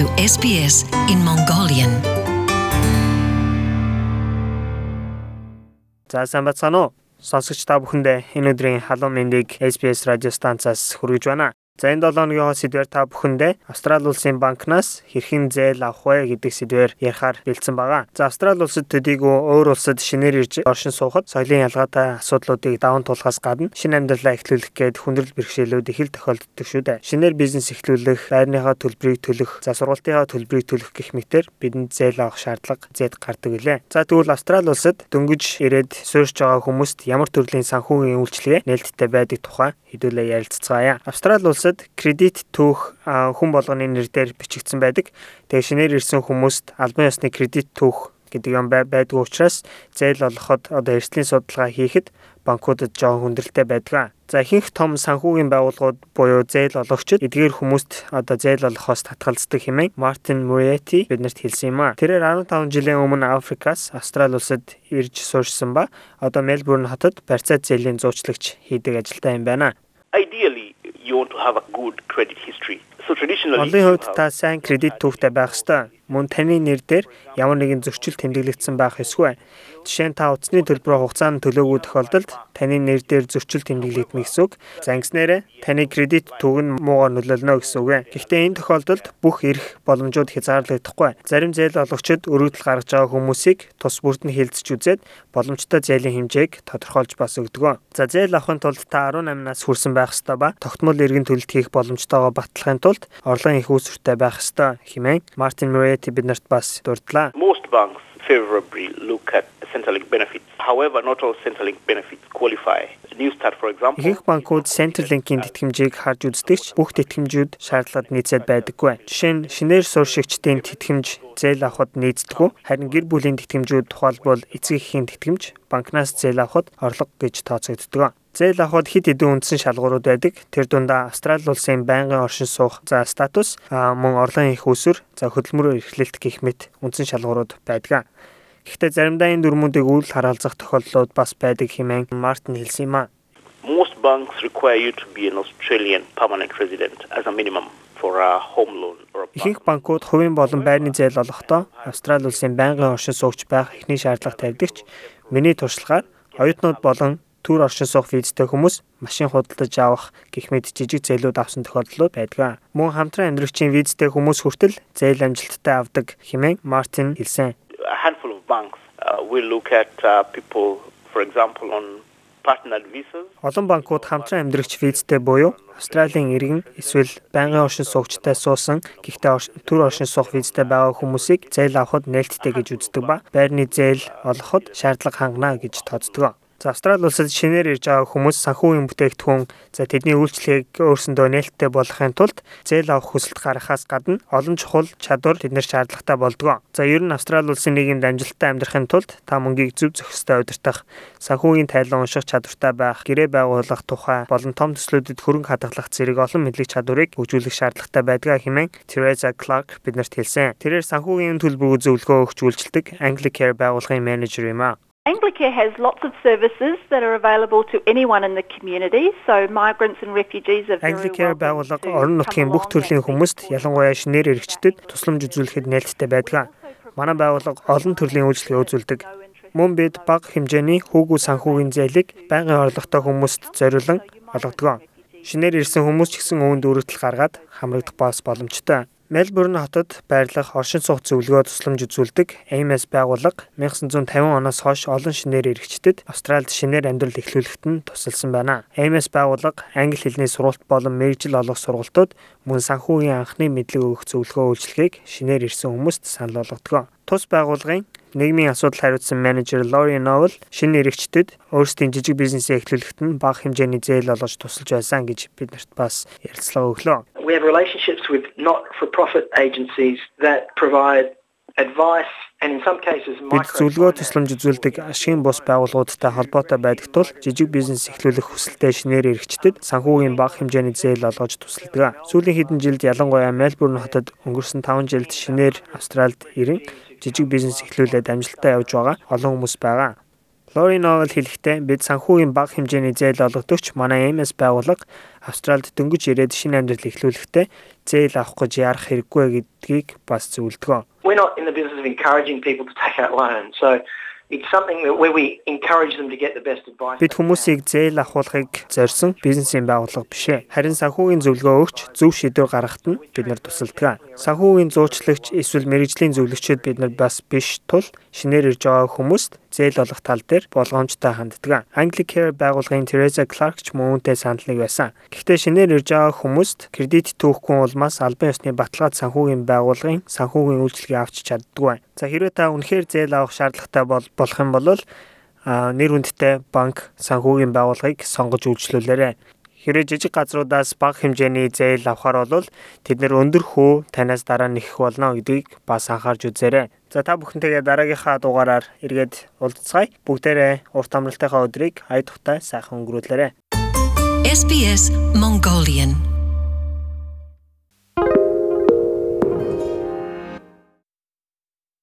to SBS in Mongolian. За сайн бацгаана уу? Сонсогч та бүхэндээ энэ өдрийн халуун мэндийг SBS радио станцаас хүргэж байна. За энэ 7 өдрийн сэдвээр та бүхэндээ Австрали улсын банкнаас хэрхэн зээл авах вэ гэдэг сэдвээр ярихаар бэлдсэн байгаа. За Австрали улсад төдийгүй өөр улсад шинээр ирж оршин суухад соёлын ялгаатай асуудлуудыг даван туулахаас гадна шинэ амьдралаа эхлүүлэх гээд хүндрэл бэрхшээлүүд их л тохиолддог шүү дээ. Шинээр бизнес эхлүүлэх, байрныхаа төлбөрийг төлөх, за сургалтынхаа төлбөрийг төлөх гэх мэтэр бидэнд зээл авах шаардлага зэд гардаг үлээ. За тэгвэл Австрали улсад дөнгөж ирээд суурьж байгаа хүмүүст ямар төрлийн санхүүгийн үйлчилгээ нээлттэй байдаг тухай хэдүүлээ ярилцгаая. Австрали улсад кредит түүх хүн болгоны нэр дээр бичигдсэн байдаг. Тэгээ шинээр ирсэн хүмүүст албан ёсны кредит түүх гэдэг юм байдгүй учраас зээл олоход одоо эрсдлийн судалгаа хийхэд банкудад жоохон хүндрэлтэй байдаг. За ихэнх том санхүүгийн байгууллагууд буюу зээл олгогчид эдгээр хүмүүст одоо зээл олохоос татгалздаг хэмээн Мартин Мурети биднэрт хэлсэн юм а. Тэрээр 15 жилийн өмнө Африкаас Австрали улсад ирж суурьсан ба одоо Мельбурн хотод барьцаа зээлийн зуучлагч хийдэг ажилтаа юм байна. Ideally, you want to have a good credit history. Олон хувьд та сайн кредит түүхтэй байх ёстой. Мөн таны нэр дээр ямар нэгэн зөрчил тэмдэглэгдсэн байх ёсгүй. Жишээ нь та утасны төлбөрөө хугацаанд төлөөгүй тохиолдолд таны нэр дээр зөрчил тэмдэглэгдэнэ гэсэн үг. За ингэснээрээ таны кредит түүх нь муугаар нөлөөлнө гэсэн үг. Гэхдээ энэ тохиолдолд бүх эрх боломжууд хязгаарлагдахгүй. Зарим зээл олгогчид өргөдөл гаргаж байгаа хүмүүсийг тус бүрт нь хилцэж үзээд боломжтой зээлийн хэмжээг тодорхойлж бас өгдөг. За зээл авахын тулд та 18 нас хүрсэн байх ёстой ба тогтмол эргэн төлөлт хийх боломжтойгоо батлахын тулд орлогын их үүсвэртэй байх ёстой хэмээн Мартин Мурети биднэрт бас дурдлаа. most banks favorably look at Centrelink benefits. However, not all Centrelink benefits qualify. New Start, for example, Ихэнх банкуд Centrelink-ийн тэтгэмжийг харж үздэгч бүх тэтгэмжүүд шаардлагад нийцээд байдаггүй. Жишээ нь шинээр суурьшигчдийн тэтгэмж зээл авахд нийцдэггүй. Харин гэр бүлийн тэтгэмжүүд тухайлбал эцэг эхийн тэтгэмж банкнаас зээл авахд орлого гэж тооцогддог. Зээл авахд хэд хэдэн үндсэн шалгуурууд байдаг. Тэр дундаа Австрали улсын байнгын оршин суух за статус, мөн орлогын их усүр, за хөдөлмөрөөр эрхлэлт гэх мэт үндсэн шалгуурууд байдаг. Гэхдээ заримдаа энэ дүрмүүдийг үйл хараалцах тохиолдлууд бас байдаг хэмээн Мартин хэлсэн юм а. most banks require you to be an Australian permanent resident as a minimum for a home loan or a. Ихэнх банкуд хувийн болон байрны зээл олохдоо Австрали улсын байнгын оршин суугч байх эхний шаардлага тавьдагч миний туршлагаар оюутнууд болон төр оршин суух визтэй хүмүүс машин худалдаж авах гэх мэт жижиг зээлүүд авсан тохиолдлууд байдаг. Мөн хамтран амьдрагчийн визтэй хүмүүс хүртэл зээл амжилттай авдаг хэмээн Мартин хэлсэн. Handful of banks uh, will look at uh, people, for example, on partnered visas. Олон банкуд хамтран амьдрагч визтэй буюу Австралийн иргэн эсвэл байнгын оршин суугчтай суусан гэхдээ төр оршин суух визтэй байгаа хүмүүсийг зээл авахд нээлттэй гэж үздэг ба байрны зээл олоход шаардлага хангана гэж тооцдог. За Австрали улсад шинээр ирж байгаа хүмүүс санхүүгийн бүтээгдэхүүн за тэдний үйлчлэгийг өөрсөндөө нээлттэй болгохын тулд зээл авах хүсэлт гаргахаас гадна олон чухал чадвар тэднэр шаардлагатай болдог. За ер нь Австрали улсын нийгэмд амжилттай амьдрахын тулд та мөнгийг зөв зохистой удирдах, санхүүгийн тайлан унших чадвартай байх, гэрээ байгуулах тухай болон том төслүүдэд хөрөнгө хадгалах зэрэг олон мэдлэг чадварыг хөгжүүлэх шаардлагатай байдаг хэмээн Teresa Clark биднэрт хэлсэн. Тэрээр санхүүгийн төлбөрөө зөвлөгөө өгч үйлчилдэг Anglicare байгууллагын менежер юм а. Anglicare has lots of services that are available to anyone in the community. So migrants and refugees are very Anglicare байгууллага орон нутгийн бүх төрлийн хүмүүст ялангуяа шинээр иргэчдэд тусламж үзүүлэхэд нээлттэй байдаг. Манай байгууллага олон төрлийн үйлчлэгээ үзүүлдэг. Мөн бид бага хэмжээний хүүгүү санхүүгийн зээлийг байнгын орлоготой хүмүүст зориулан олгодог. Шинээр ирсэн хүмүүс ч гэсэн үүнд өргөдөл гаргаад хамрагдах бас боломжтой. Мельбурн хотод байрлах оршин суух зөвлөгөө тусламж үзүүлдэг AMS байгууллага 1950 оноос хойш олон шинээр иргэчдэд Австральд шинээр амьдрал эхлүүлэхэд нь тусалсан байна. AMS байгууллага англи хэлний сургалт болон мэрэгжил олох сургалтууд мөн санхүүгийн анхны мэдлэг өгөх зөвлөгөө үйлчилгээг шинээр ирсэн хүмүүст санал болгодог. Тус байгууллагын нийгмийн асуудал хариуцсан менежер Лори Новел шинэ иргэчдэд өөрсдийн жижиг бизнесээ эхлүүлэхэд нь бага хэмжээний зээл олгож тусалж байсан гэж биднэрт бас ярилцлага өглөө. We have relationships with not-for-profit agencies that provide Бид зөвлөгөө тусламж үзүүлдэг ашигын бус байгууллагуудтай холбоотой байдаг тул жижиг бизнес эхлүүлэх хүсэлтэй шинээр иргэчдэд санхүүгийн бага хэмжээний зээл олгож тусалдаг. Сүүлийн хэдэн жилд ялангуяа Мельбурн хотод өнгөрсөн 5 жилд шинээр Австральд ирэн жижиг бизнес эхлүүлээд амжилттай явж байгаа олон хүмүүс байгаа. Лори Новел хэлэхдээ бид санхүүгийн бага хэмжээний зээл олгодогч манай MS байгууллага Австралид дөнгөж ирээд шинэ амьдрал эхлүүлэхдээ зээл авах гэж ярах хэрэггүй гэдгийг бас зөвлөдгөө. We're not in the business of encouraging people to take out loans. So It's something that where we encourage them to get the best advice. Бид хүмүүсийг зээл авахуулахыг зорьсон бизнесийн байгууллага биш ээ. Харин санхүүгийн зөвлөгөө өгч зөв шийдвэр гаргахад нь бид нар тусалдаг. Санхүүгийн зуучлагч эсвэл мэрэгжлийн зөвлөгчид бид нар бас биш тул шинээр ирж байгаа хүмүүст зээл олох тал дээр болгоомжтой ханддаг. Anglicare байгууллагын Teresa Clark ч мөн үүнтэй санал нэг байсан. Гэхдээ шинээр ирж байгаа хүмүүст кредит түүхгүй улмаас албан ёсны баталгаад санхүүгийн байгууллагын санхүүгийн үйлчилгээ авч чаддаггүй. За хэрвээ та үнэхээр зээл авах шаардлагатай бол болох юм бол нэр хүндтэй банк санхүүгийн байгууллагыг сонгож үйлчлүүлээрэй. Хэрэг жижиг газруудаас бага хэмжээний зээл авахар бол тэд нэр өндөр хөө танаас дараа нэхэх болно гэдгийг бас анхаарч үзээрэй. За та бүхэнтэйгээ дараагийнхаа дугаараар эргээд уулзцгаая. Бүгдээрээ урт амралтынхаа өдрийг ая тухтай сайхан өнгөрүүлээрэй. SBS Mongolian